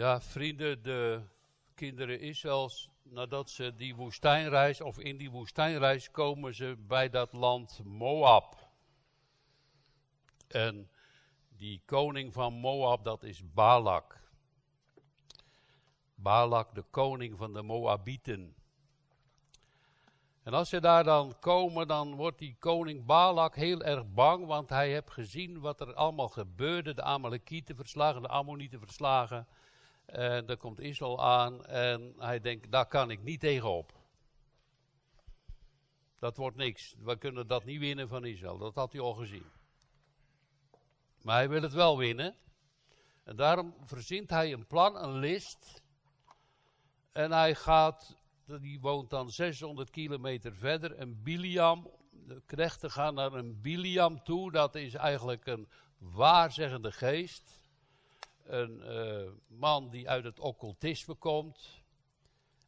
Ja, vrienden, de kinderen Israëls, nadat ze die woestijnreis, of in die woestijnreis, komen ze bij dat land Moab. En die koning van Moab, dat is Balak. Balak, de koning van de Moabieten. En als ze daar dan komen, dan wordt die koning Balak heel erg bang, want hij heeft gezien wat er allemaal gebeurde. De Amalekieten verslagen, de Ammonieten verslagen. En dan komt Israël aan en hij denkt, daar kan ik niet tegenop. Dat wordt niks. We kunnen dat niet winnen van Israël. Dat had hij al gezien. Maar hij wil het wel winnen. En daarom verzint hij een plan, een list. En hij gaat, die woont dan 600 kilometer verder, een Biliam. De knechten gaan naar een Biliam toe. Dat is eigenlijk een waarzeggende geest een uh, man die uit het occultisme komt.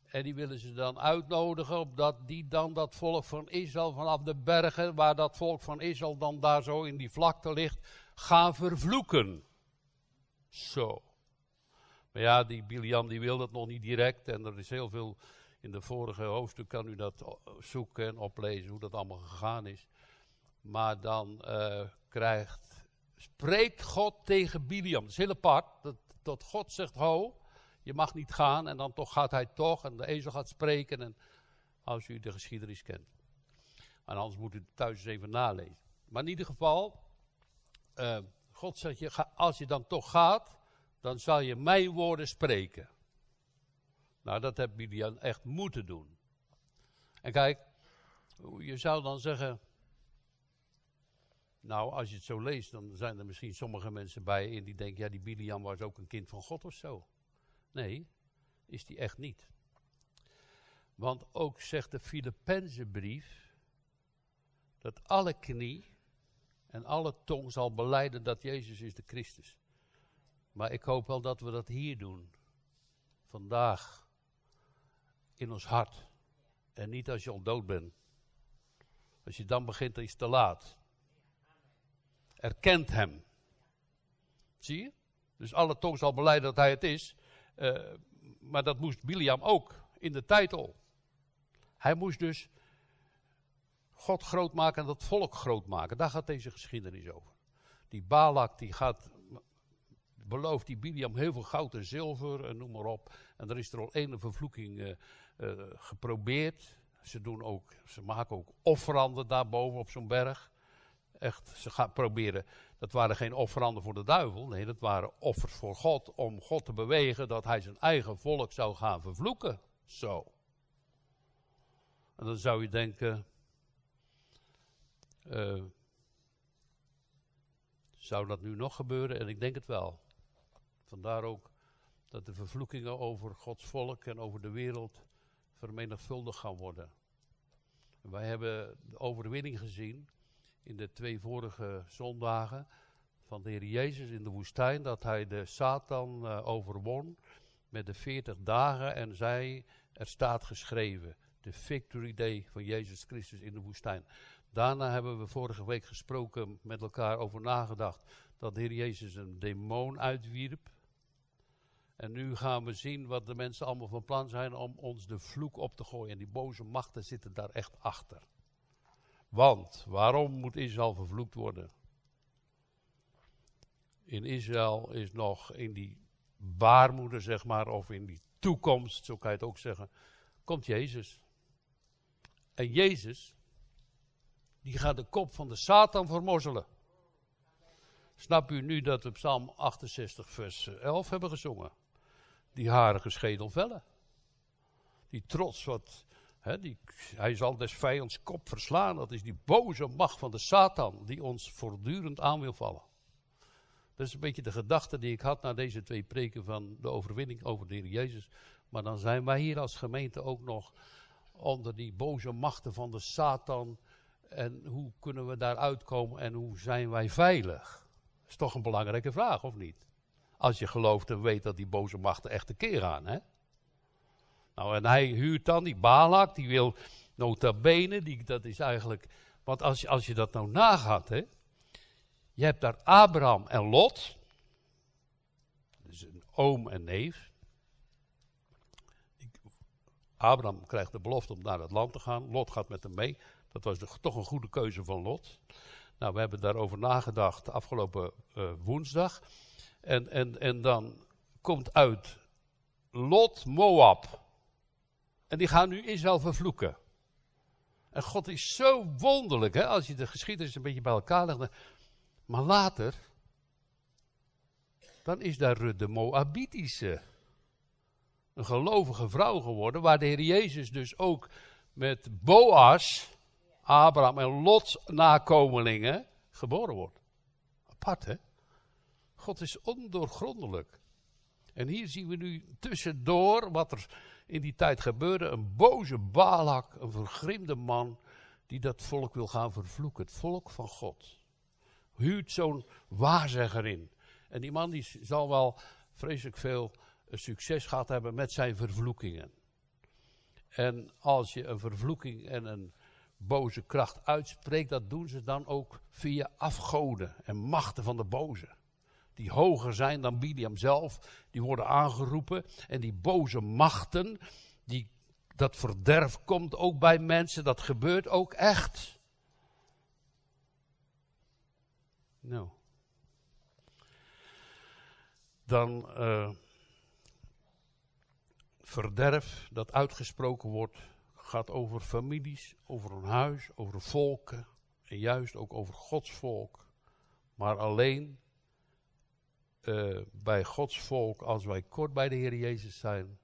En die willen ze dan uitnodigen, opdat die dan dat volk van Israël vanaf de bergen, waar dat volk van Israël dan daar zo in die vlakte ligt, gaan vervloeken. Zo. Maar ja, die Biliam die wil dat nog niet direct. En er is heel veel, in de vorige hoofdstuk kan u dat zoeken en oplezen hoe dat allemaal gegaan is. Maar dan uh, krijgt spreekt God tegen Biliam. Dat is heel apart. Dat, dat God zegt, ho, je mag niet gaan. En dan toch gaat hij toch. En de ezel gaat spreken. En als u de geschiedenis kent. En anders moet u thuis eens even nalezen. Maar in ieder geval, uh, God zegt je, als je dan toch gaat, dan zal je mijn woorden spreken. Nou, dat heeft Biliam echt moeten doen. En kijk, je zou dan zeggen, nou, als je het zo leest, dan zijn er misschien sommige mensen bij in die denken, ja, die Biliam was ook een kind van God of zo. Nee, is die echt niet. Want ook zegt de Filippense brief dat alle knie en alle tong zal beleiden dat Jezus is de Christus. Maar ik hoop wel dat we dat hier doen. Vandaag. In ons hart. En niet als je al dood bent. Als je dan begint, dan is het te laat erkent hem. Zie je? Dus alle tong zal beleiden dat hij het is. Uh, maar dat moest Biliam ook in de tijd al. Hij moest dus God groot maken en dat volk groot maken. Daar gaat deze geschiedenis over. Die Balak die gaat, belooft die Biliam heel veel goud en zilver en noem maar op. En er is er al een vervloeking uh, uh, geprobeerd. Ze, doen ook, ze maken ook offeranden daarboven op zo'n berg echt, ze gaan proberen, dat waren geen offeranden voor de duivel, nee, dat waren offers voor God, om God te bewegen dat hij zijn eigen volk zou gaan vervloeken. Zo. En dan zou je denken, uh, zou dat nu nog gebeuren? En ik denk het wel. Vandaar ook dat de vervloekingen over Gods volk en over de wereld vermenigvuldigd gaan worden. Wij hebben de overwinning gezien in de twee vorige zondagen van de Heer Jezus in de woestijn, dat hij de Satan uh, overwon met de 40 dagen en zei, er staat geschreven, de victory day van Jezus Christus in de woestijn. Daarna hebben we vorige week gesproken met elkaar over nagedacht dat de Heer Jezus een demon uitwierp. En nu gaan we zien wat de mensen allemaal van plan zijn om ons de vloek op te gooien. En die boze machten zitten daar echt achter. Want waarom moet Israël vervloekt worden? In Israël is nog in die baarmoeder, zeg maar, of in die toekomst, zo kan je het ook zeggen, komt Jezus. En Jezus, die gaat de kop van de Satan vermorzelen. Snap u nu dat we Psalm 68, vers 11 hebben gezongen? Die harige schedel vellen. Die trots wat hij zal des vijands kop verslaan. Dat is die boze macht van de Satan die ons voortdurend aan wil vallen. Dat is een beetje de gedachte die ik had na deze twee preken van de overwinning over de Heer Jezus. Maar dan zijn wij hier als gemeente ook nog onder die boze machten van de Satan. En hoe kunnen we daar uitkomen en hoe zijn wij veilig? Dat is toch een belangrijke vraag, of niet? Als je gelooft en weet dat die boze machten echt een keer gaan, hè? Nou, en hij huurt dan die Balak, die wil nota bene, die, dat is eigenlijk... Want als als je dat nou nagaat, hè. Je hebt daar Abraham en Lot. Dus een oom en neef. Abraham krijgt de belofte om naar het land te gaan. Lot gaat met hem mee. Dat was toch een goede keuze van Lot. Nou, we hebben daarover nagedacht afgelopen uh, woensdag. En, en, en dan komt uit Lot Moab. En die gaan nu Israël vervloeken. En God is zo wonderlijk, hè, als je de geschiedenis een beetje bij elkaar legt. Maar later, dan is daar de Moabitische, een gelovige vrouw geworden, waar de Heer Jezus dus ook met Boas, Abraham en Lots nakomelingen geboren wordt. Apart, hè? God is ondoorgrondelijk. En hier zien we nu tussendoor wat er in die tijd gebeurde. Een boze Balak, een vergrimde man, die dat volk wil gaan vervloeken. Het volk van God. Huurt zo'n waarzegger in. En die man die zal wel vreselijk veel eh, succes gehad hebben met zijn vervloekingen. En als je een vervloeking en een boze kracht uitspreekt, dat doen ze dan ook via afgoden en machten van de boze die hoger zijn dan Biliam zelf, die worden aangeroepen. En die boze machten, die, dat verderf komt ook bij mensen, dat gebeurt ook echt. Nou. Dan uh, verderf dat uitgesproken wordt, gaat over families, over een huis, over volken en juist ook over Gods volk. Maar alleen uh, bij Gods volk, als wij kort bij de Heer Jezus zijn,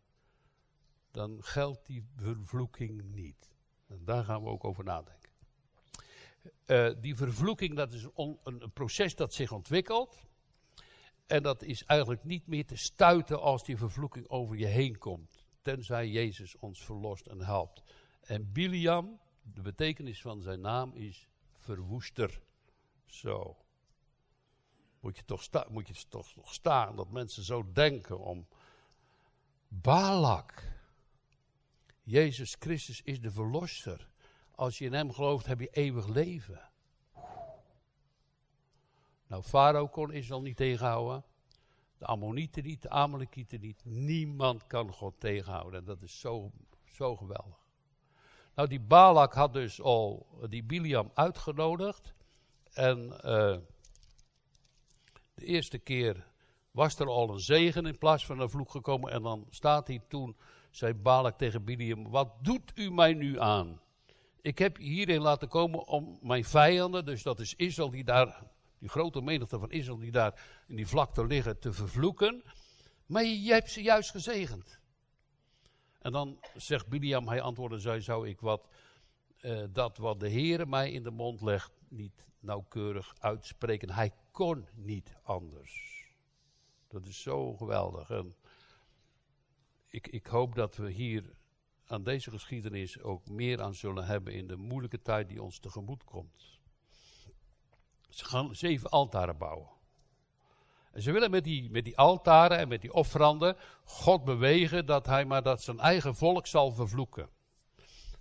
dan geldt die vervloeking niet. En daar gaan we ook over nadenken. Uh, die vervloeking, dat is een, een, proces dat zich ontwikkelt. En dat is eigenlijk niet meer te stuiten als die vervloeking over je heen komt. Tenzij Jezus ons verlost en helpt. En Biliam, de betekenis van zijn naam is verwoester. Zo moet je toch, sta, staan dat mensen zo denken om Balak. Jezus Christus is de verlosser. Als je in hem gelooft, heb je eeuwig leven. Nou, Farao kon Israël niet tegenhouden. De Ammonieten niet, de Amalekieten niet. Niemand kan God tegenhouden. En dat is zo, zo geweldig. Nou, die Balak had dus al die Biliam uitgenodigd. En uh, de eerste keer was er al een zegen in plaats van een vloek gekomen. En dan staat hij toen, zei Balak tegen Biliam, wat doet u mij nu aan? Ik heb hierheen laten komen om mijn vijanden, dus dat is Israël die daar, die grote menigte van Israël die daar in die vlakte liggen, te vervloeken. Maar je hebt ze juist gezegend. En dan zegt Biliam, hij antwoordde, zei, zou ik wat, uh, dat wat de Heere mij in de mond legt, niet nauwkeurig uitspreken. Hij kon niet anders. Dat is zo geweldig. En ik, ik hoop dat we hier aan deze geschiedenis ook meer aan zullen hebben in de moeilijke tijd die ons tegemoet komt. Ze gaan zeven altaren bouwen. En ze willen met die, met die altaren en met die offeranden God bewegen dat hij maar dat zijn eigen volk zal vervloeken.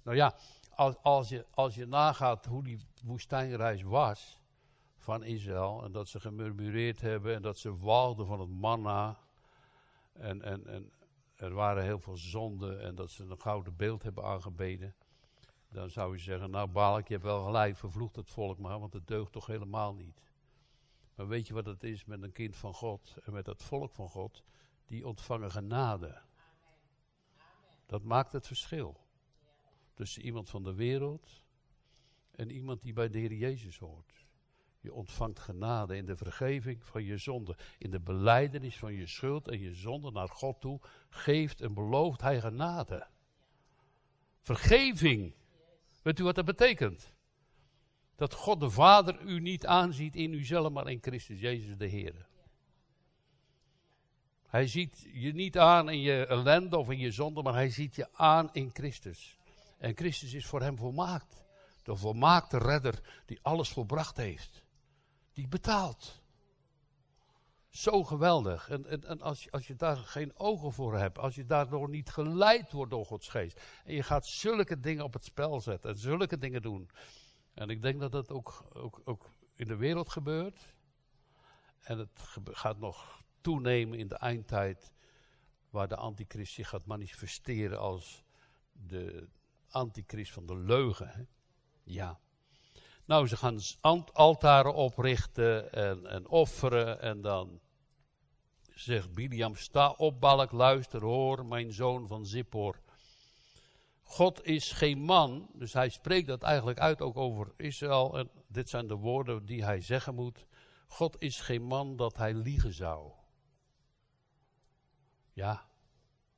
Nou ja, als, als, je, als je nagaat hoe die woestijnreis was, van Israël. En dat ze gemurmureerd hebben en dat ze walgden van het manna. En, en, en er waren heel veel zonden en dat ze een gouden beeld hebben aangebeden. Dan zou je zeggen, nou Balak, je hebt wel gelijk, vervloekt het volk maar, want het deugt toch helemaal niet. Maar weet je wat het is met een kind van God en met het volk van God? Die ontvangen genade. Dat maakt het verschil. Tussen iemand van de wereld en iemand die bij de Heer Jezus hoort. Je ontvangt genade in de vergeving van je zonde. In de beleidenis van je schuld en je zonde naar God toe. Geeft en belooft hij genade. Vergeving. Weet u wat dat betekent? Dat God de Vader u niet aanziet in uzelf, maar in Christus Jezus de Heer. Hij ziet je niet aan in je ellende of in je zonde, maar hij ziet je aan in Christus. En Christus is voor hem volmaakt. De volmaakte redder die alles volbracht heeft die betaalt. Zo geweldig. En, en, als, je, als je daar geen ogen voor hebt, als je daardoor niet geleid wordt door Gods geest, en je gaat zulke dingen op het spel zetten en zulke dingen doen. En ik denk dat dat ook, ook, ook in de wereld gebeurt. En het gaat nog toenemen in de eindtijd, waar de antichrist zich gaat manifesteren als de antichrist van de leugen. Hè? Ja. Nou, ze gaan altaren oprichten en, en offeren en dan zegt Biliam, sta op Balk, luister, hoor, mijn zoon van Zippor. God is geen man, dus hij spreekt dat eigenlijk uit ook over Israël. En dit zijn de woorden die hij zeggen moet. God is geen man dat hij liegen zou. Ja,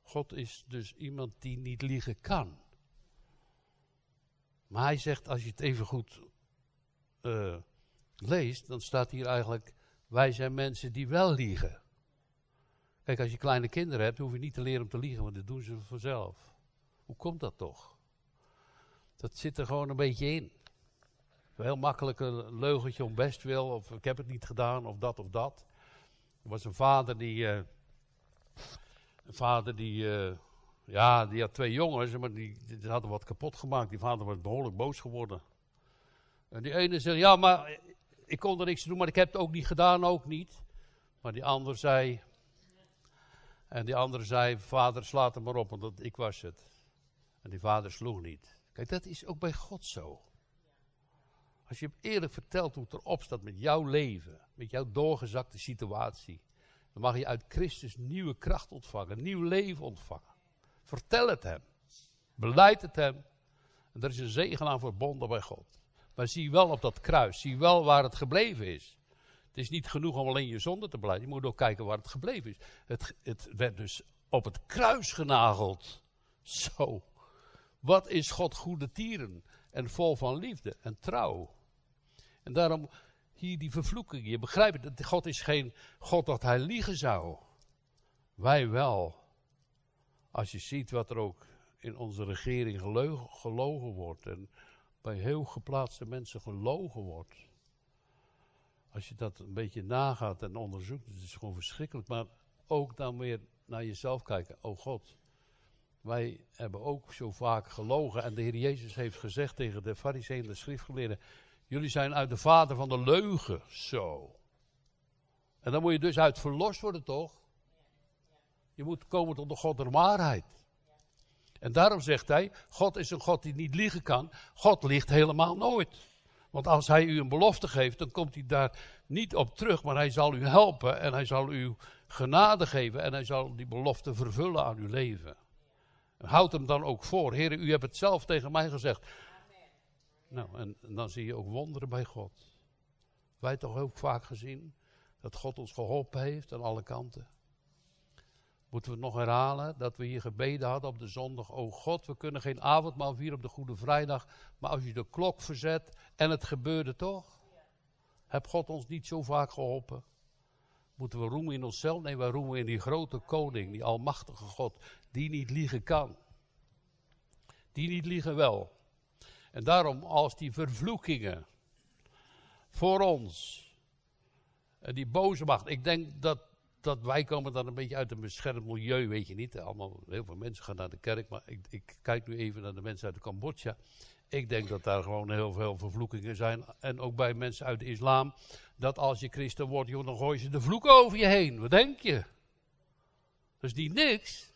God is dus iemand die niet liegen kan. Maar hij zegt, als je het even goed uh, leest, dan staat hier eigenlijk, wij zijn mensen die wel liegen. Kijk, als je kleine kinderen hebt, hoef je niet te leren om te liegen, want dat doen ze vanzelf. Hoe komt dat toch? Dat zit er gewoon een beetje in. Een heel makkelijk een leugentje om best wil, of ik heb het niet gedaan, of dat of dat. Er was een vader die, uh, een vader die, uh, ja, die had twee jongens, maar die, hadden wat kapot gemaakt. Die vader was behoorlijk boos geworden. En die ene zei, ja, maar ik kon er niks doen, maar ik heb het ook niet gedaan, ook niet. Maar die ander zei, en die andere zei, vader slaat hem maar op, want ik was het. En die vader sloeg niet. Kijk, dat is ook bij God zo. Als je eerlijk vertelt hoe het erop staat met jouw leven, met jouw doorgezakte situatie, dan mag je uit Christus nieuwe kracht ontvangen, nieuw leven ontvangen. Vertel het hem. Beleid het hem. En er is een zegen aan verbonden bij God. Maar zie wel op dat kruis, zie wel waar het gebleven is. Het is niet genoeg om alleen je zonde te beleiden. Je moet ook kijken waar het gebleven is. Het, het werd dus op het kruis genageld. Zo. Wat is God goede tieren en vol van liefde en trouw. En daarom hier die vervloeking. Je begrijpt het, God is geen God dat hij liegen zou. Wij wel. Als je ziet wat er ook in onze regering gelogen wordt en bij heel geplaatste mensen gelogen wordt. Als je dat een beetje nagaat en onderzoekt, het is gewoon verschrikkelijk. Maar ook dan weer naar jezelf kijken. Oh God, wij hebben ook zo vaak gelogen. En de Heer Jezus heeft gezegd tegen de fariseeën en de schriftgeleerden. Jullie zijn uit de vader van de leugen. Zo. En dan moet je dus uit verlost worden, toch? Je moet komen tot de God der waarheid. En daarom zegt hij: God is een God die niet liegen kan. God liegt helemaal nooit. Want als hij u een belofte geeft, dan komt hij daar niet op terug, maar hij zal u helpen en hij zal u genade geven en hij zal die belofte vervullen aan uw leven. Houd hem dan ook voor. Heer, u hebt het zelf tegen mij gezegd. Nou, en, en dan zie je ook wonderen bij God. Wij toch ook vaak gezien dat God ons geholpen heeft aan alle kanten. Moeten we nog herhalen dat we hier gebeden hadden op de zondag. O God, we kunnen geen avondmaal vieren op de Goede Vrijdag. Maar als je de klok verzet en het gebeurde toch. Heb God ons niet zo vaak geholpen? Moeten we roemen in onszelf? Nee, wij roemen in die grote koning, die almachtige God. Die niet liegen kan. Die niet liegen wel. En daarom, als die vervloekingen voor ons, en die boze macht, ik denk dat dat wij komen dan een beetje uit een beschermd milieu, weet je niet. Allemaal, heel veel mensen gaan naar de kerk, maar ik, ik kijk nu even naar de mensen uit Cambodja. Ik denk dat daar gewoon heel veel vervloekingen zijn. En ook bij mensen uit de islam. Dat als je christen wordt, joh, dan gooi je de vloeken over je heen. Wat denk je? Is niet niks.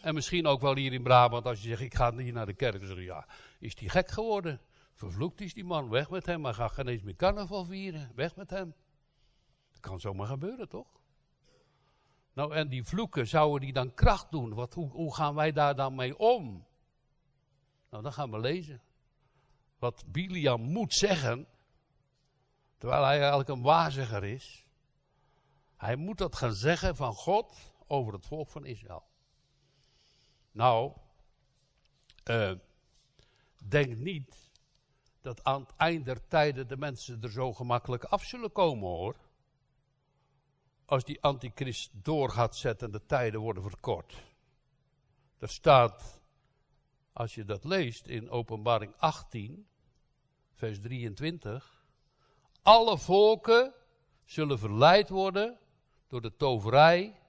En misschien ook wel hier in Brabant, als je zegt, ik ga niet naar de kerk. Dan zeg je, ja, is die gek geworden? Vervloekt is die man, weg met hem. Maar ga geen eens meer carnaval vieren, weg met hem. Dat kan zomaar gebeuren, toch? Nou, en die vloeken, zouden die dan kracht doen? Wat, hoe, gaan wij daar dan mee om? Nou, dan gaan we lezen. Wat Biliam moet zeggen, terwijl hij eigenlijk een waarzegger is. Hij moet dat gaan zeggen van God over het volk van Israël. Nou, uh, denk niet dat aan het eind der tijden de mensen er zo gemakkelijk af zullen komen hoor als die antichrist door gaat zetten en de tijden worden verkort. Er staat, als je dat leest in openbaring 18, vers 23, alle volken zullen verleid worden door de toverij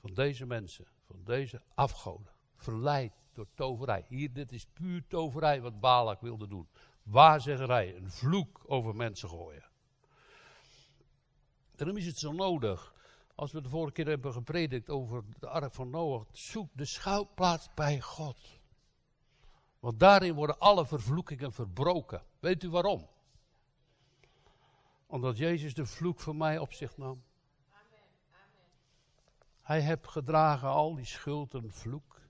van deze mensen, van deze afgoden. Verleid door toverij. Hier, dit is puur toverij wat Balak wilde doen. Waarzeggerij, een vloek over mensen gooien. Daarom is het zo nodig, als we de vorige keer hebben gepredikt over de ark van Noach, zoek de schuilplaats bij God. Want daarin worden alle vervloekingen verbroken. Weet u waarom? Omdat Jezus de vloek voor mij op zich nam. Amen. Hij heeft gedragen al die schuld en vloek.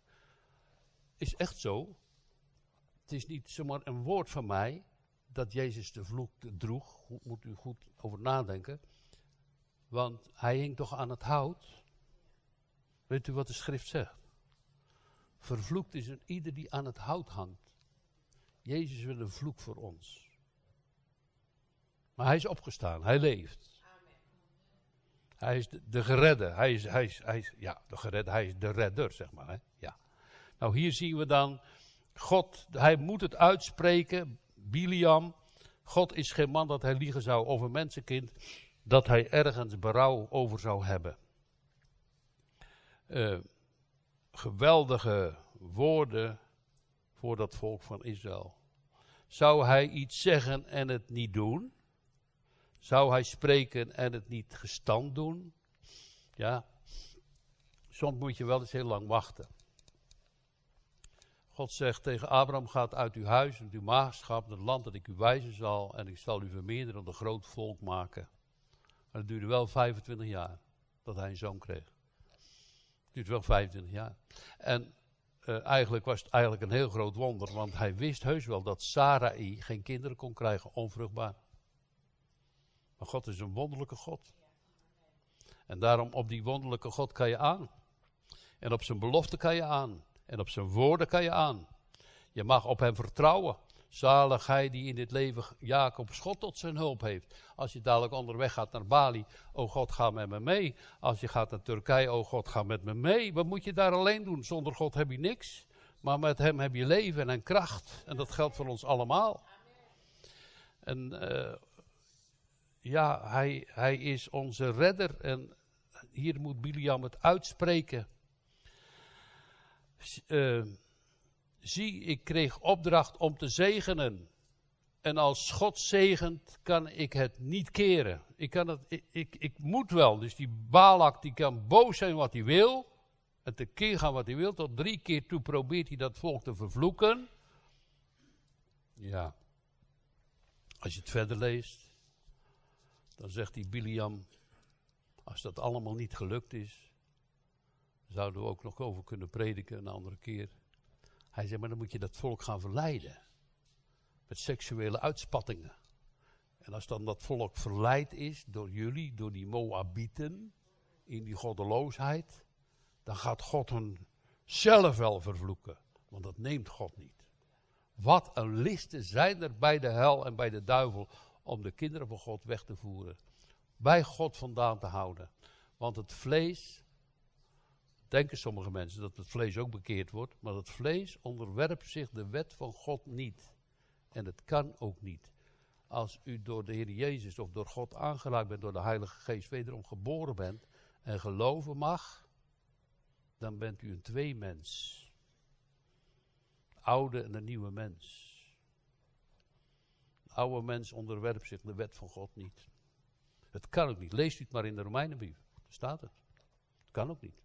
Is echt zo. Het is niet zomaar een woord van mij dat Jezus de vloek droeg. Moet u goed over nadenken. Want hij hing toch aan het hout. Weet u wat de schrift zegt? Vervloekt is een ieder die aan het hout hangt. Jezus wil een vloek voor ons. Maar hij is opgestaan, hij leeft. Hij is de, de geredde, hij is, hij, is, hij ja, de hij is de redder, zeg maar. Hè? Ja. Nou, hier zien we dan, God, hij moet het uitspreken, Biliam. God is geen man dat hij liegen zou over mensenkind, dat hij ergens berouw over zou hebben. Uh, geweldige woorden voor dat volk van Israël. Zou hij iets zeggen en het niet doen? Zou hij spreken en het niet gestand doen? Ja, soms moet je wel eens heel lang wachten. God zegt tegen Abraham: Gaat uit uw huis en uw maagschap het land dat ik u wijzen zal, en ik zal u vermeerderen en een groot volk maken. Maar het duurde wel 25 jaar dat hij een zoon kreeg. Het duurt wel 25 jaar. En uh, eigenlijk was het eigenlijk een heel groot wonder, want hij wist heus wel dat Sarai geen kinderen kon krijgen, onvruchtbaar. Maar God is een wonderlijke God. En daarom op die wonderlijke God kan je aan. En op zijn belofte kan je aan. En op zijn woorden kan je aan. Je mag op hem vertrouwen. Zalig hij die in dit leven Jacob Schot tot zijn hulp heeft. Als je dadelijk onderweg gaat naar Bali, oh God, ga met me mee. Als je gaat naar Turkije, oh God, ga met me mee. Wat moet je daar alleen doen? Zonder God heb je niks. Maar met hem heb je leven en kracht. En dat geldt voor ons allemaal. En uh, ja, hij, hij is onze redder. En hier moet Biliam het uitspreken. Uh, zie, ik kreeg opdracht om te zegenen. En als God zegent, kan ik het niet keren. Ik, kan het, ik, ik, moet wel. Dus die Balak die kan boos zijn wat hij wil. En te keer gaan wat hij wil. Tot drie keer toe probeert hij dat volk te vervloeken. Ja. Als je het verder leest. Dan zegt die Biliam. Als dat allemaal niet gelukt is. Zouden we ook nog over kunnen prediken een andere keer. Hij zei, maar dan moet je dat volk gaan verleiden. Met seksuele uitspattingen. En als dan dat volk verleid is door jullie, door die Moabieten, in die goddeloosheid, dan gaat God hen zelf wel vervloeken. Want dat neemt God niet. Wat een listen zijn er bij de hel en bij de duivel om de kinderen van God weg te voeren. Bij God vandaan te houden. Want het vlees denken sommige mensen dat het vlees ook bekeerd wordt, maar het vlees onderwerpt zich de wet van God niet. En het kan ook niet. Als u door de Heer Jezus of door God aangeraakt bent, door de Heilige Geest wederom geboren bent en geloven mag, dan bent u een tweemens. De oude en de nieuwe mens. De oude mens onderwerpt zich de wet van God niet. Het kan ook niet. Leest u het maar in de Romeinenbrief. Daar staat het. Het kan ook niet.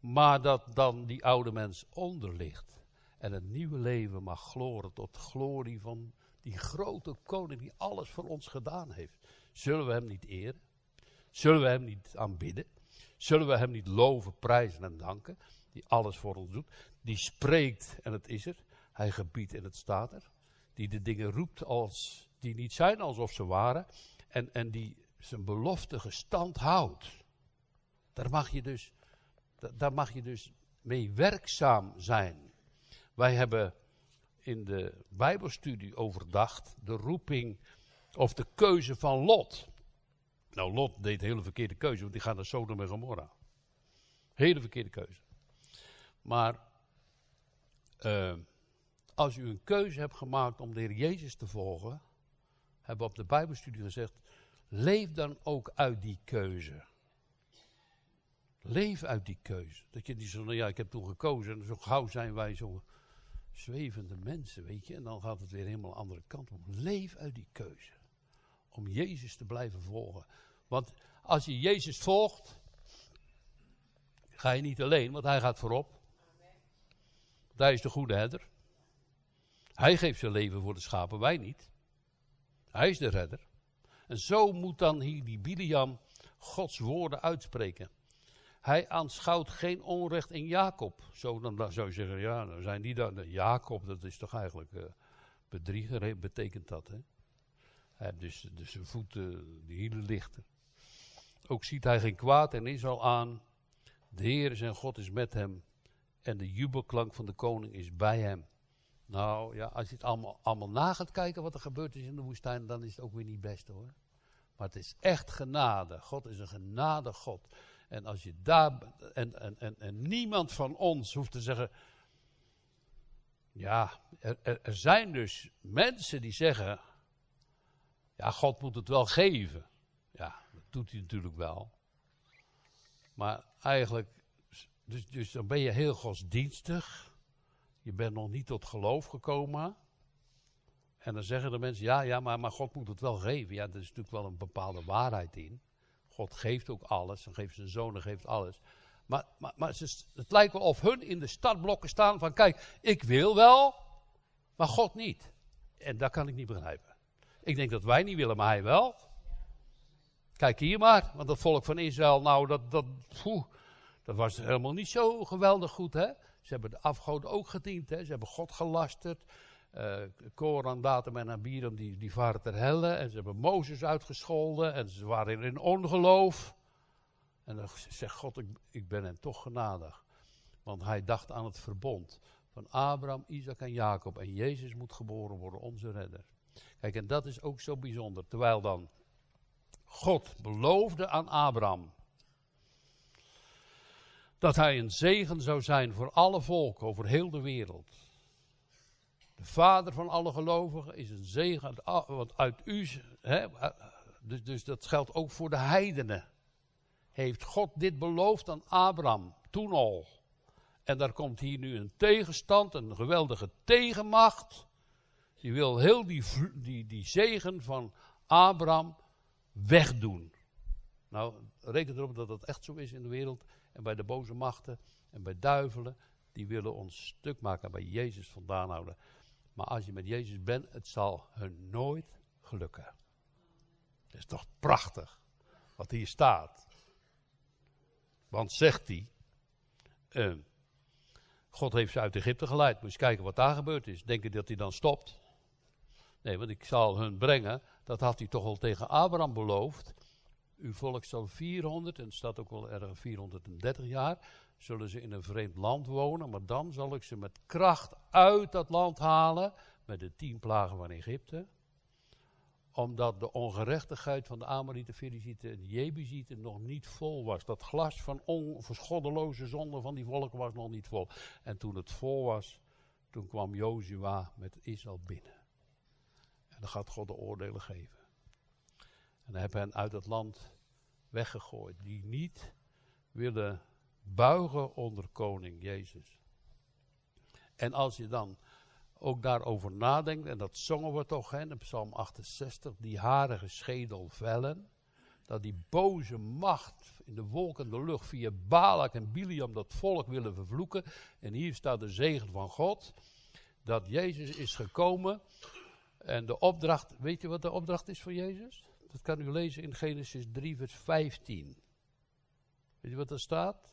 Maar dat dan die oude mens onder ligt. En het nieuwe leven mag gloren tot glorie van die grote koning die alles voor ons gedaan heeft. Zullen we hem niet eren? Zullen we hem niet aanbidden? Zullen we hem niet loven, prijzen en danken? Die alles voor ons doet. Die spreekt en het is er. Hij gebiedt en het staat er. Die de dingen roept als die niet zijn alsof ze waren. En, en die zijn belofte gestand houdt. Daar mag je dus daar mag je dus mee werkzaam zijn. Wij hebben in de Bijbelstudie overdacht de roeping of de keuze van Lot. Nou, Lot deed een hele verkeerde keuze, want die gaat naar Sodom en Gomorra. Hele verkeerde keuze. Maar uh, als u een keuze hebt gemaakt om de Heer Jezus te volgen, hebben we op de Bijbelstudie gezegd, leef dan ook uit die keuze. Leef uit die keuze. Dat je niet zo, nou ja, ik heb toen gekozen en zo gauw zijn wij zo zwevende mensen, weet je. En dan gaat het weer helemaal een andere kant op. Leef uit die keuze. Om Jezus te blijven volgen. Want als je Jezus volgt, ga je niet alleen, want hij gaat voorop. Hij is de goede herder. Hij geeft zijn leven voor de schapen, wij niet. Hij is de redder. En zo moet dan hier die Biliam Gods woorden uitspreken. Hij aanschouwt geen onrecht in Jacob. Zo dan zou je zeggen, ja, dan zijn die dan. Jacob, dat is toch eigenlijk uh, bedrieger, betekent dat. Hè? Hij heeft dus, dus zijn voeten, die hielen lichten. Ook ziet hij geen kwaad en is aan. De Heer zijn God is met hem. En de jubelklank van de koning is bij hem. Nou ja, als je het allemaal, allemaal na gaat kijken wat er gebeurd is in de woestijn, dan is het ook weer niet best hoor. Maar het is echt genade. God is een genade God. En als je daar. En, en, en, niemand van ons hoeft te zeggen. Ja, er zijn dus mensen die zeggen. Ja, God moet het wel geven. Ja, dat doet hij natuurlijk wel. Maar eigenlijk. Dus, dus dan ben je heel godsdienstig. Je bent nog niet tot geloof gekomen. En dan zeggen de mensen, ja, ja, maar, maar God moet het wel geven. Ja, er is natuurlijk wel een bepaalde waarheid in. God geeft ook alles, en geeft zijn zoon geeft alles. Maar, maar, maar het lijkt wel of hun in de startblokken staan van, kijk, ik wil wel, maar God niet. En dat kan ik niet begrijpen. Ik denk dat wij niet willen, maar hij wel. Kijk hier maar, want dat volk van Israël, nou, dat, dat, dat was helemaal niet zo geweldig goed, hè. Ze hebben de afgoden ook gediend, hè. Ze hebben God gelasterd. Uh, Koran, Datum en Abiram, die, die varen ter helle. En ze hebben Mozes uitgescholden. En ze waren in ongeloof. En dan zegt God, ik, ik ben hen toch genadig. Want hij dacht aan het verbond van Abraham, Isaac en Jacob. En Jezus moet geboren worden, onze redder. Kijk, en dat is ook zo bijzonder. Terwijl dan God beloofde aan Abraham dat hij een zegen zou zijn voor alle volken over heel de wereld. De vader van alle gelovigen is een zegen, want uit u, hè, dus, dus dat geldt ook voor de heidenen. Heeft God dit beloofd aan Abraham, toen al. En daar komt hier nu een tegenstand, een geweldige tegenmacht. Die wil heel die, die, die zegen van Abraham wegdoen. Nou, reken erop dat dat echt zo is in de wereld. En bij de boze machten en bij duivelen. Die willen ons stuk maken bij Jezus vandaan houden. Maar als je met Jezus bent, het zal hun nooit gelukken. Het is toch prachtig wat hier staat. Want zegt hij, uh, God heeft ze uit Egypte geleid. Moet je kijken wat daar gebeurd is. Denken dat hij dan stopt? Nee, want ik zal hun brengen. Dat had hij toch al tegen Abraham beloofd. Uw volk zal 400, en het staat ook wel erg 430 jaar, zullen ze in een vreemd land wonen, maar dan zal ik ze met kracht uit dat land halen, met de tien plagen van Egypte, omdat de ongerechtigheid van de Amorieten, Ferizieten en Jebusieten nog niet vol was. Dat glas van onverschoddeloze zonde van die volken was nog niet vol. En toen het vol was, toen kwam Jozua met Israël binnen. En dan gaat God de oordelen geven. En hebben hen uit het land weggegooid, die niet willen buigen onder koning Jezus. En als je dan ook daarover nadenkt, en dat zongen we toch hè, in Psalm 68, die harige schedel vellen, dat die boze macht in de wolken en de lucht via Balak en Biliam dat volk willen vervloeken. En hier staat de zegen van God, dat Jezus is gekomen. En de opdracht, weet je wat de opdracht is voor Jezus? Dat kan u lezen in Genesis 3, vers 15. Weet je wat er staat?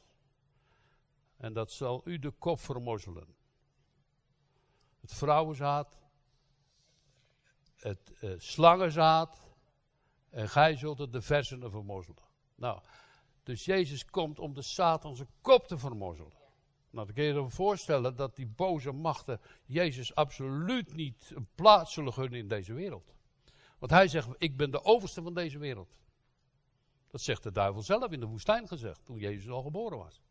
En dat zal u de kop vermozzelen. Het vrouwenzaad, het uh, slangenzaad, en gij zult het de versenen vermozzelen. Nou, dus Jezus komt om de Satan zijn kop te vermozzelen. Nou, dan kun je je voorstellen dat die boze machten Jezus absoluut niet een plaats zullen gunnen in deze wereld. Want hij zegt, ik ben de overste van deze wereld. Dat zegt de duivel zelf in de woestijn gezegd, toen Jezus al geboren was.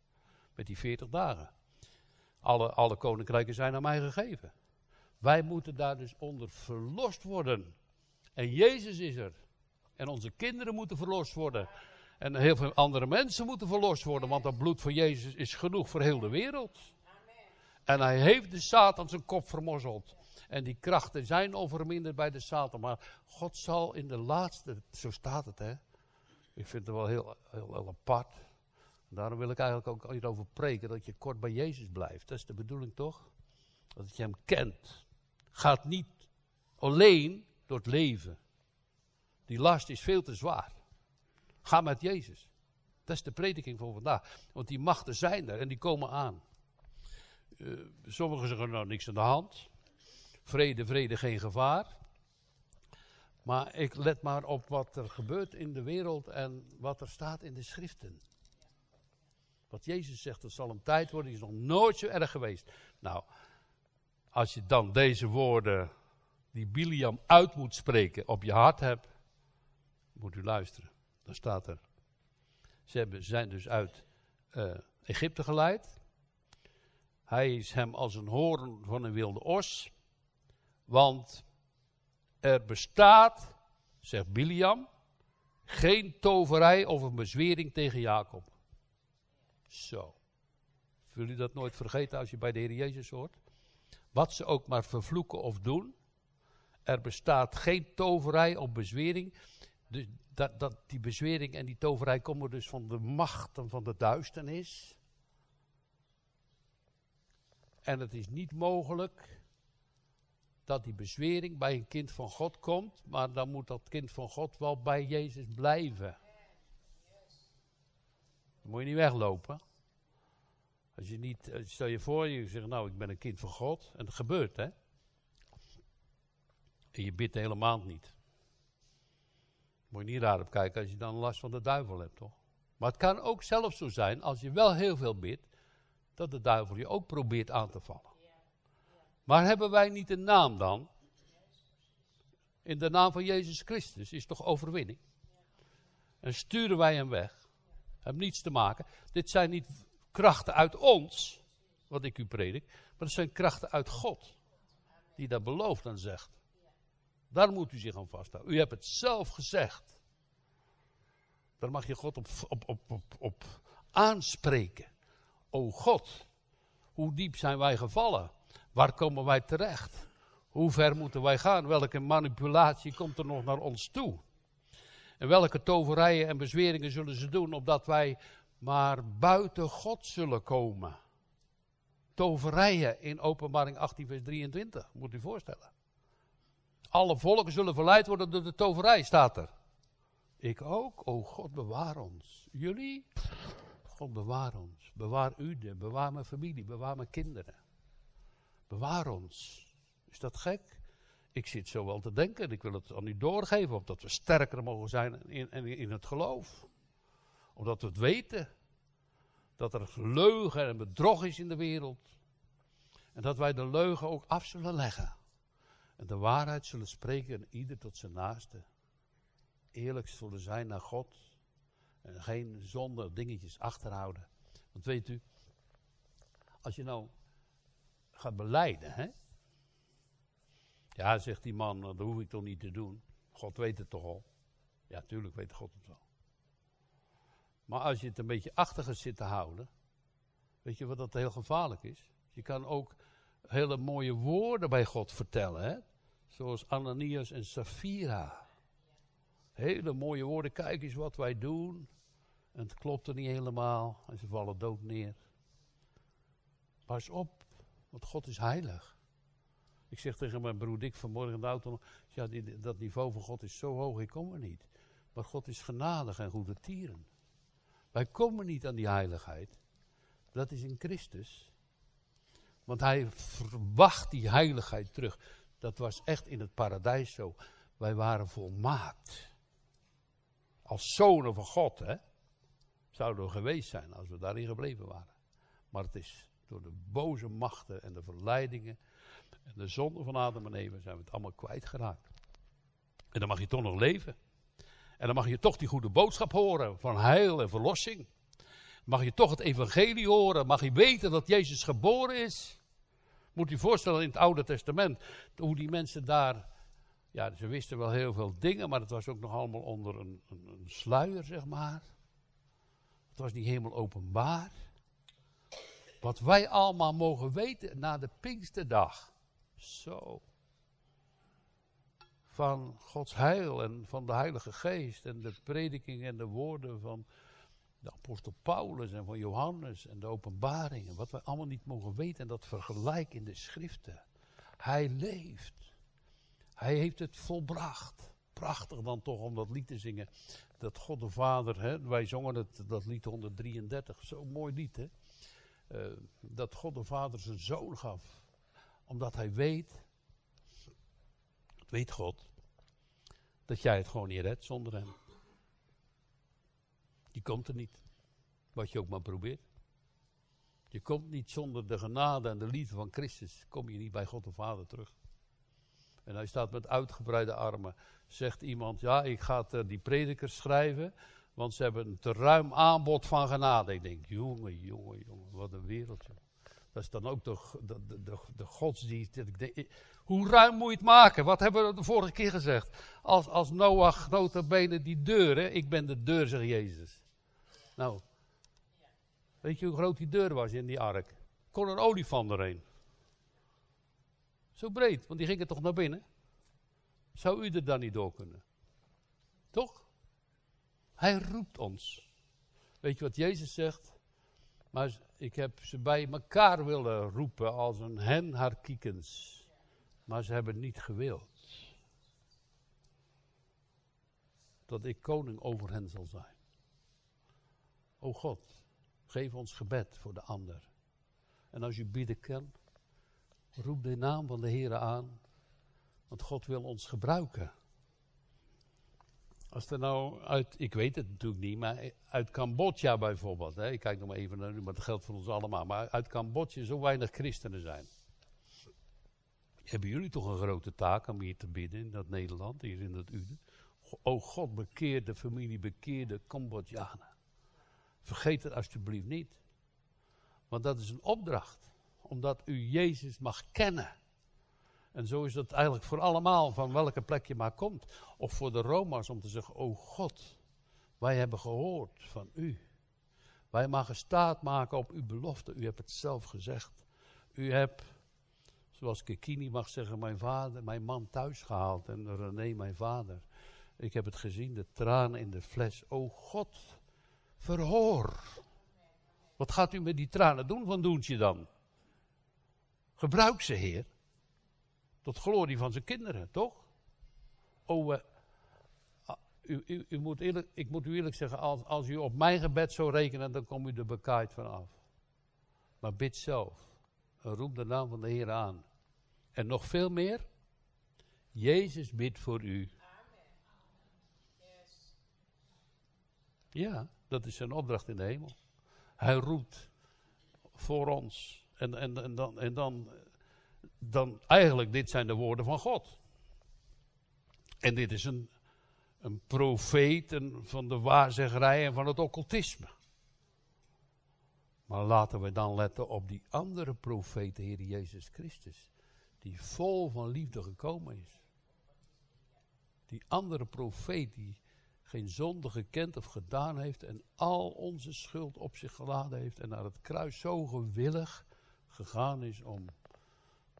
Met die 40 dagen. Alle, alle koninkrijken zijn aan mij gegeven. Wij moeten daar dus onder verlost worden. En Jezus is er. En onze kinderen moeten verlost worden. En heel veel andere mensen moeten verlost worden. Want dat bloed van Jezus is genoeg voor heel de wereld. En hij heeft de Satan zijn kop vermozzeld. En die krachten zijn overminderd bij de Satan. Maar God zal in de laatste, zo staat het hè. Ik vind het wel heel, heel, heel apart. Daarom wil ik eigenlijk ook hierover preken, dat je kort bij Jezus blijft. Dat is de bedoeling toch? Dat je hem kent. Gaat niet alleen door het leven. Die last is veel te zwaar. Ga met Jezus. Dat is de prediking van vandaag. Want die machten zijn er en die komen aan. Uh, sommigen zeggen nou niks aan de hand. Vrede, vrede, geen gevaar. Maar ik let maar op wat er gebeurt in de wereld en wat er staat in de schriften. Wat Jezus zegt, het zal een tijd worden, die is nog nooit zo erg geweest. Nou, als je dan deze woorden die Biliam uit moet spreken op je hart hebt, moet u luisteren. Dan staat er. Ze hebben, zijn dus uit uh, Egypte geleid. Hij is hem als een hoorn van een wilde os. Want er bestaat, zegt Biliam, geen toverij of een bezwering tegen Jacob. Zo. Wil u dat nooit vergeten als je bij de Heer Jezus hoort? Wat ze ook maar vervloeken of doen. Er bestaat geen toverij of bezwering. Dus dat, dat, die bezwering en die toverij komen dus van de machten van de duisternis. En het is niet mogelijk dat die bezwering bij een kind van God komt, maar dan moet dat kind van God wel bij Jezus blijven. Dan moet je niet weglopen. Als je niet, eh, stel je voor, je zegt nou ik ben een kind van God, en dat gebeurt hè. En je bidt de hele maand niet. Moet je niet raar op kijken als je dan last van de duivel hebt, toch? Maar het kan ook zelfs zo zijn, als je wel heel veel bidt, dat de duivel je ook probeert aan te vallen. Maar hebben wij niet een naam dan? In de naam van Jezus Christus is toch overwinning? En sturen wij hem weg. Heeft niets te maken. Dit zijn niet krachten uit ons, wat ik u predik, maar het zijn krachten uit God. Die dat belooft en zegt. Daar moet u zich aan vasthouden. U hebt het zelf gezegd. Daar mag je God op, op, op, op aanspreken. O God, hoe diep zijn wij gevallen? Waar komen wij terecht? Hoe ver moeten wij gaan? Welke manipulatie komt er nog naar ons toe? En welke toverijen en bezweringen zullen ze doen, opdat wij maar buiten God zullen komen? Toverijen in openbaring 18 vers 23, moet u voorstellen. Alle volken zullen verleid worden door de toverij, staat er. Ik ook. O God, bewaar ons. Jullie? God, bewaar ons. Bewaar u, bewaar mijn familie, bewaar mijn kinderen. Bewaar ons. Is dat gek? Ik zit zo wel te denken en ik wil het aan u doorgeven, opdat we sterker mogen zijn in, in, in het geloof. Omdat we het weten dat er leugen en bedrog is in de wereld. En dat wij de leugen ook af zullen leggen. En de waarheid zullen spreken en ieder tot zijn naaste. Eerlijk zullen zijn naar God. En geen zonde dingetjes achterhouden. Want weet u, als je nou gaat beleiden, hè. Ja, zegt die man, dat hoef ik toch niet te doen. God weet het toch al. Ja, tuurlijk weet God het wel. Maar als je het een beetje achter zit te houden, weet je wat dat heel gevaarlijk is? Je kan ook hele mooie woorden bij God vertellen. Hè? Zoals Ananias en Safira. Hele mooie woorden. Kijk eens wat wij doen. En het klopt er niet helemaal. En ze vallen dood neer. Pas op, want God is heilig. Ik zeg tegen mijn broer Dick vanmorgen in de auto. Ja, die, dat niveau van God is zo hoog, ik kom er niet. Maar God is genadig en goede tieren. Wij komen niet aan die heiligheid. Dat is in Christus. Want hij verwacht die heiligheid terug. Dat was echt in het paradijs zo. Wij waren volmaakt. Als zonen van God, hè. Zouden we geweest zijn als we daarin gebleven waren. Maar het is door de boze machten en de verleidingen en de zonde van Adam en Eva zijn we het allemaal kwijtgeraakt. En dan mag je toch nog leven. En dan mag je toch die goede boodschap horen van heil en verlossing. Mag je toch het evangelie horen. Mag je weten dat Jezus geboren is. Moet je voorstellen in het Oude Testament, hoe die mensen daar, ja, ze wisten wel heel veel dingen, maar het was ook nog allemaal onder een, een, een sluier, zeg maar. Het was niet helemaal openbaar. Wat wij allemaal mogen weten na de Pinksterdag. Zo. van Gods heil en van de Heilige Geest en de prediking en de woorden van de apostel Paulus en van Johannes en de openbaringen. Wat we allemaal niet mogen weten en dat vergelijk in de schriften. Hij leeft. Hij heeft het volbracht. Prachtig dan toch om dat lied te zingen. Dat God de Vader, hè, wij zongen het, dat lied 133, zo'n mooi lied hè. Uh, dat God de Vader zijn zoon gaf. Omdat hij weet, weet God, dat jij het gewoon niet redt zonder hem. Die komt er niet. Wat je ook maar probeert. Je komt niet zonder de genade en de liefde van Christus. Kom je niet bij God de Vader terug. En hij staat met uitgebreide armen. Zegt iemand, ja, ik ga uh, die predikers schrijven. Want ze hebben een te ruim aanbod van genade. Ik denk, jongen, jongen, jongen, wat een wereldje. Dat is dan ook de, de, de, de godsdienst. Hoe ruim moet je het maken? Wat hebben we de vorige keer gezegd? Als, als Noach notabene die deur, ik ben de deur, zegt Jezus. Nou, weet je hoe groot die deur was in die ark? Kon een olifant erheen. Zo breed, want die ging er toch naar binnen. Zou u er dan niet door kunnen? Toch? Hij roept ons. Weet je wat Jezus zegt? Maar ik heb ze bij elkaar willen roepen als een hen haar kiekens. Maar ze hebben niet gewild. Dat ik koning over hen zal zijn. O God, geef ons gebed voor de ander. En als u bidden kan, roep de naam van de Heer aan. Want God wil ons gebruiken. Als er nou uit, ik weet het natuurlijk niet, maar uit Cambodja bijvoorbeeld, hè, ik kijk nog maar even naar u, maar dat geldt voor ons allemaal, maar uit Cambodja zo weinig christenen zijn. Hebben jullie toch een grote taak om hier te bidden in dat Nederland, hier in dat Uden? O God, bekeer de familie, bekeer de Cambodjanen. Vergeet het alsjeblieft niet. Want dat is een opdracht, omdat u Jezus mag kennen. En zo is dat eigenlijk voor allemaal, van welke plek je maar komt. Of voor de Roma's om te zeggen, oh God, wij hebben gehoord van u. Wij mogen staat maken op uw belofte. U hebt het zelf gezegd. U hebt, zoals Kekini mag zeggen, mijn vader, mijn man thuis gehaald. En René, mijn vader. Ik heb het gezien, de tranen in de fles. O God, verhoor. Wat gaat u met die tranen doen? Van doen je dan? Gebruik ze, Heer. Tot glorie van zijn kinderen, toch? Oh, u, u, u, moet eerlijk, ik moet u eerlijk zeggen, als, als u op mijn gebed zou rekenen, dan kom u er bekaaid van af. Maar bid zelf. Roep de naam van de Heer aan. En nog veel meer. Jezus bidt voor u. Ja, dat is zijn opdracht in de hemel. Hij roept voor ons. En, en, en, dan, en dan dan eigenlijk, dit zijn de woorden van God. En dit is een, een profeet van de waarzeggerij en van het occultisme. Maar laten we dan letten op die andere profeet, de Heer Jezus Christus, die vol van liefde gekomen is. Die andere profeet die geen zonde gekend of gedaan heeft en al onze schuld op zich geladen heeft en naar het kruis zo gewillig gegaan is om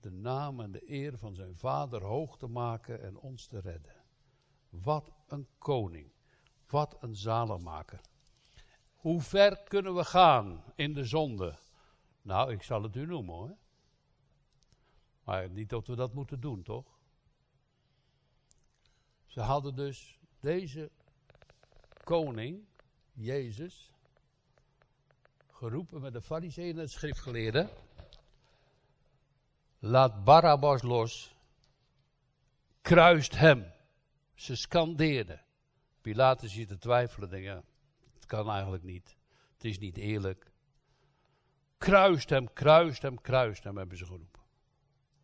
de naam en de eer van zijn vader hoog te maken en ons te redden. Wat een koning. Wat een zalenmaker. Hoe ver kunnen we gaan in de zonde? Nou, ik zal het u noemen hoor. Maar niet dat we dat moeten doen, toch? Ze hadden dus deze koning, Jezus, geroepen met de fariseeën en de schriftgeleerden. Laat Barabbas los. Kruist hem. Ze scandeerden. Pilatus zit te twijfelen. Denk, het kan eigenlijk niet. Het is niet eerlijk. Kruist hem, kruist hem, kruist hem, hebben ze geroepen.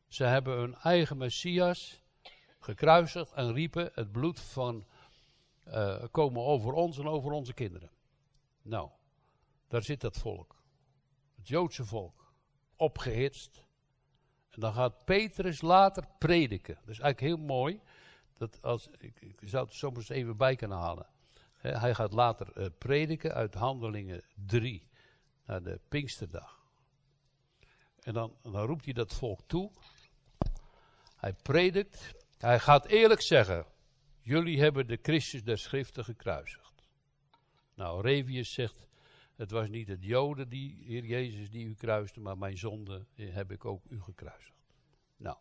Ze hebben hun eigen Messias gekruisigd en riepen: Het bloed van uh, komen over ons en over onze kinderen. Nou, daar zit dat volk. Het Joodse volk. Opgehitst. En dan gaat Petrus later prediken. Dat is eigenlijk heel mooi. Dat als, ik, ik zou het soms even bij kunnen halen. hij gaat later uh, prediken uit Handelingen 3 naar de Pinksterdag. En dan, dan roept hij dat volk toe. Hij predikt Hij gaat eerlijk zeggen, jullie hebben de Christus der schriften gekruisigd. Nou, Revius zegt, het was niet het Joden, die, Heer Jezus, die u kruiste, maar mijn zonde heb ik ook u gekruisigd. Nou,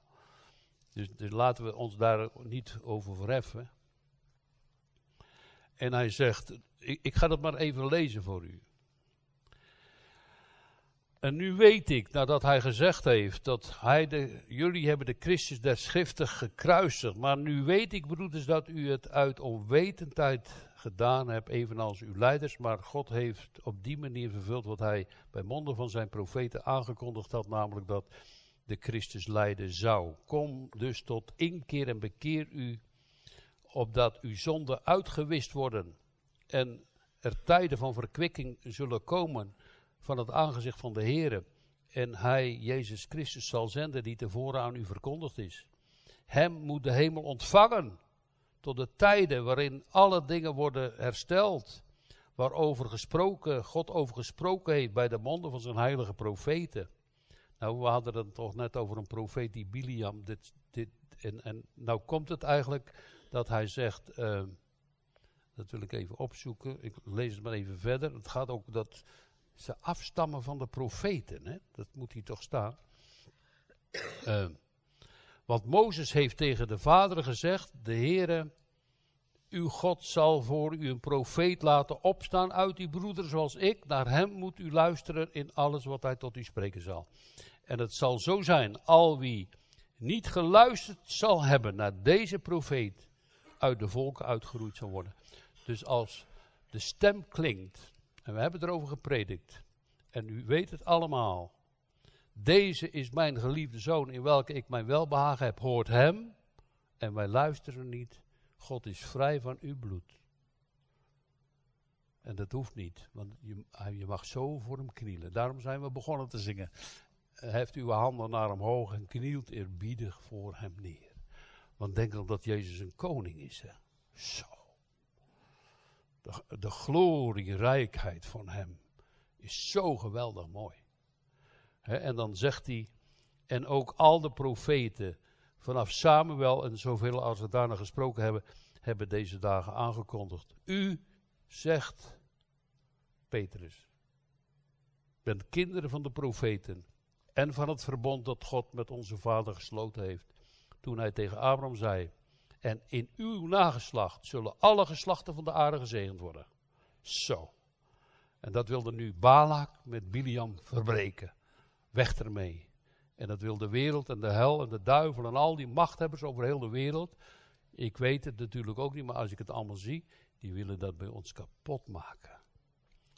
dus, dus laten we ons daar niet over verheffen. En hij zegt, ik, ik ga dat maar even lezen voor u. En nu weet ik, nadat hij gezegd heeft dat hij de, jullie hebben de Christus der schriften gekruisigd. Maar nu weet ik, broeders, dat u het uit onwetendheid gedaan hebt, evenals uw leiders. Maar God heeft op die manier vervuld wat hij bij monden van zijn profeten aangekondigd had, namelijk dat de Christus lijden zou. Kom dus tot inkeer en bekeer u, opdat uw zonden uitgewist worden en er tijden van verkwikking zullen komen van het aangezicht van de Heer. En hij, Jezus Christus, zal zenden die tevoren aan u verkondigd is. Hem moet de hemel ontvangen tot de tijden waarin alle dingen worden hersteld. Waarover gesproken, God over gesproken heeft bij de monden van zijn heilige profeten. Nou, we hadden het toch net over een profeet die Biliam. Dit, dit, en, en nou komt het eigenlijk dat hij zegt. Uh, dat wil ik even opzoeken. Ik lees het maar even verder. Het gaat ook dat ze afstammen van de profeten. Hè? Dat moet hier toch staan. Uh, want Mozes heeft tegen de vader gezegd: De Heere, uw God zal voor u een profeet laten opstaan uit uw broeder zoals ik. Naar hem moet u luisteren in alles wat hij tot u spreken zal. En het zal zo zijn, al wie niet geluisterd zal hebben naar deze profeet, uit de volken uitgeroeid zal worden. Dus als de stem klinkt, en we hebben erover gepredikt, en u weet het allemaal. Deze is mijn geliefde zoon in welke ik mijn welbehagen heb, hoort hem, en wij luisteren niet. God is vrij van uw bloed. En dat hoeft niet, want je, je mag zo voor hem knielen. Daarom zijn we begonnen te zingen. Heft uw handen naar hem hoog en knielt eerbiedig voor hem neer. Want denk dan dat Jezus een koning is. Hè? Zo. De, de glorierijkheid van hem is zo geweldig mooi. En dan zegt hij, en ook al de profeten vanaf Samuel en zoveel als we daarna gesproken hebben, hebben deze dagen aangekondigd. U zegt, Petrus, bent kinderen van de profeten en van het verbond dat God met onze vader gesloten heeft. Toen hij tegen Abraham zei, en in uw nageslacht zullen alle geslachten van de aarde gezegend worden. Zo. En dat wilde nu Balak met Biliam verbreken. Weg ermee. En dat wil de wereld en de hel en de duivel en al die machthebbers over heel de wereld. Ik weet het natuurlijk ook niet, maar als ik het allemaal zie, die willen dat bij ons kapot maken.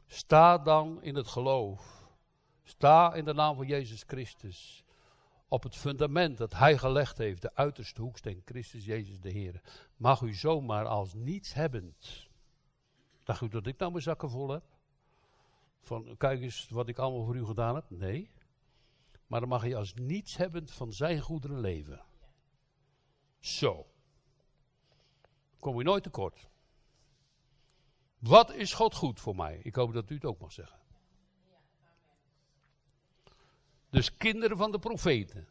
Sta dan in het geloof. Sta in de naam van Jezus Christus. Op het fundament dat Hij gelegd heeft, de uiterste hoeksteen, Christus Jezus de Heer. Mag u zomaar als niets hebbend. Dacht u dat ik nou mijn zakken vol heb? Van kijk eens wat ik allemaal voor u gedaan heb? Nee. Maar dan mag je als niets hebbend van zijn goederen leven. Zo. Kom je nooit tekort. Wat is God goed voor mij? Ik hoop dat u het ook mag zeggen. Dus kinderen van de profeten.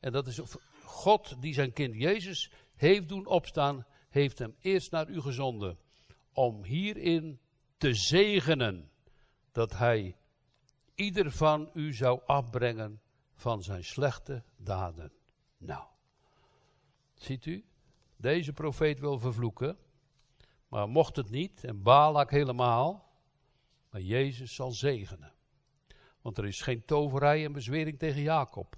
En dat is God die zijn kind Jezus heeft doen opstaan, heeft hem eerst naar u gezonden. Om hierin te zegenen dat hij ieder van u zou afbrengen van zijn slechte daden. Nou, ziet u, deze profeet wil vervloeken, maar mocht het niet, en Balak helemaal, maar Jezus zal zegenen. Want er is geen toverij en bezwering tegen Jacob.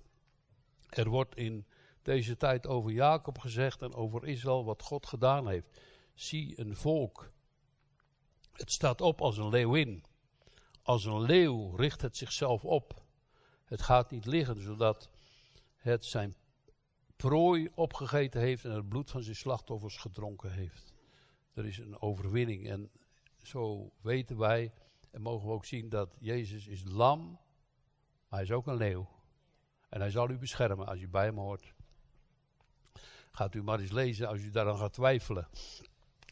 Er wordt in deze tijd over Jacob gezegd en over Israël wat God gedaan heeft. Zie een volk. Het staat op als een leeuwin. Als een leeuw richt het zichzelf op. Het gaat niet liggen, zodat het zijn prooi opgegeten heeft en het bloed van zijn slachtoffers gedronken heeft. Er is een overwinning en zo weten wij en mogen we ook zien dat Jezus is lam, maar hij is ook een leeuw. En hij zal u beschermen als u bij hem hoort. Gaat u maar eens lezen als u daaraan gaat twijfelen.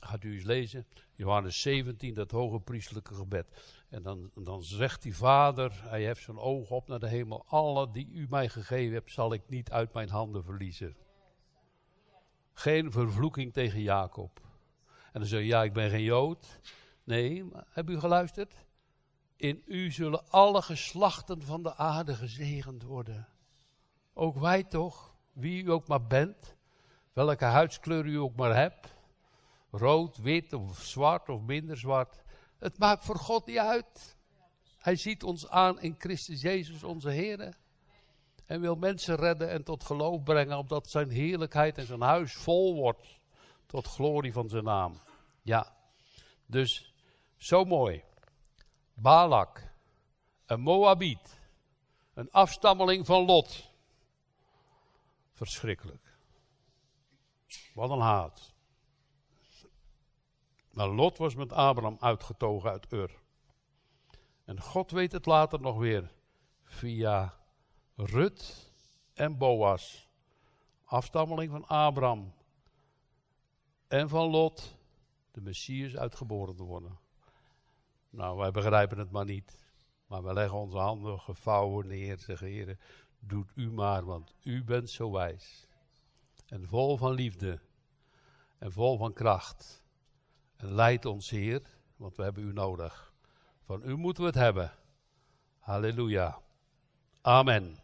Gaat u eens lezen, Johannes 17, dat hoge priestelijke gebed. En dan, dan zegt die vader, hij heeft zijn oog op naar de hemel. Alle die u mij gegeven hebt, zal ik niet uit mijn handen verliezen. Geen vervloeking tegen Jacob. En dan zeg je, ja, ik ben geen Jood. Nee, heb u geluisterd? In u zullen alle geslachten van de aarde gezegend worden. Ook wij toch, wie u ook maar bent, welke huidskleur u ook maar hebt, rood, wit of zwart of minder zwart, het maakt voor God niet uit. Hij ziet ons aan in Christus Jezus onze Heer. En wil mensen redden en tot geloof brengen, opdat zijn heerlijkheid en zijn huis vol wordt. Tot glorie van zijn naam. Ja, dus zo mooi. Balak, een Moabiet, een afstammeling van Lot. Verschrikkelijk. Wat een haat. Maar Lot was met Abraham uitgetogen uit Ur. En God weet het later nog weer via Rut en Boas, afstammeling van Abraham en van Lot, de Messias uitgeboren te worden. Nou, wij begrijpen het maar niet. Maar we leggen onze handen gevouwen neer, zeggen heren, doet u maar, want u bent zo wijs. En vol van liefde en vol van kracht. Leid ons, Heer, want we hebben u nodig. Van u moeten we het hebben. Halleluja. Amen.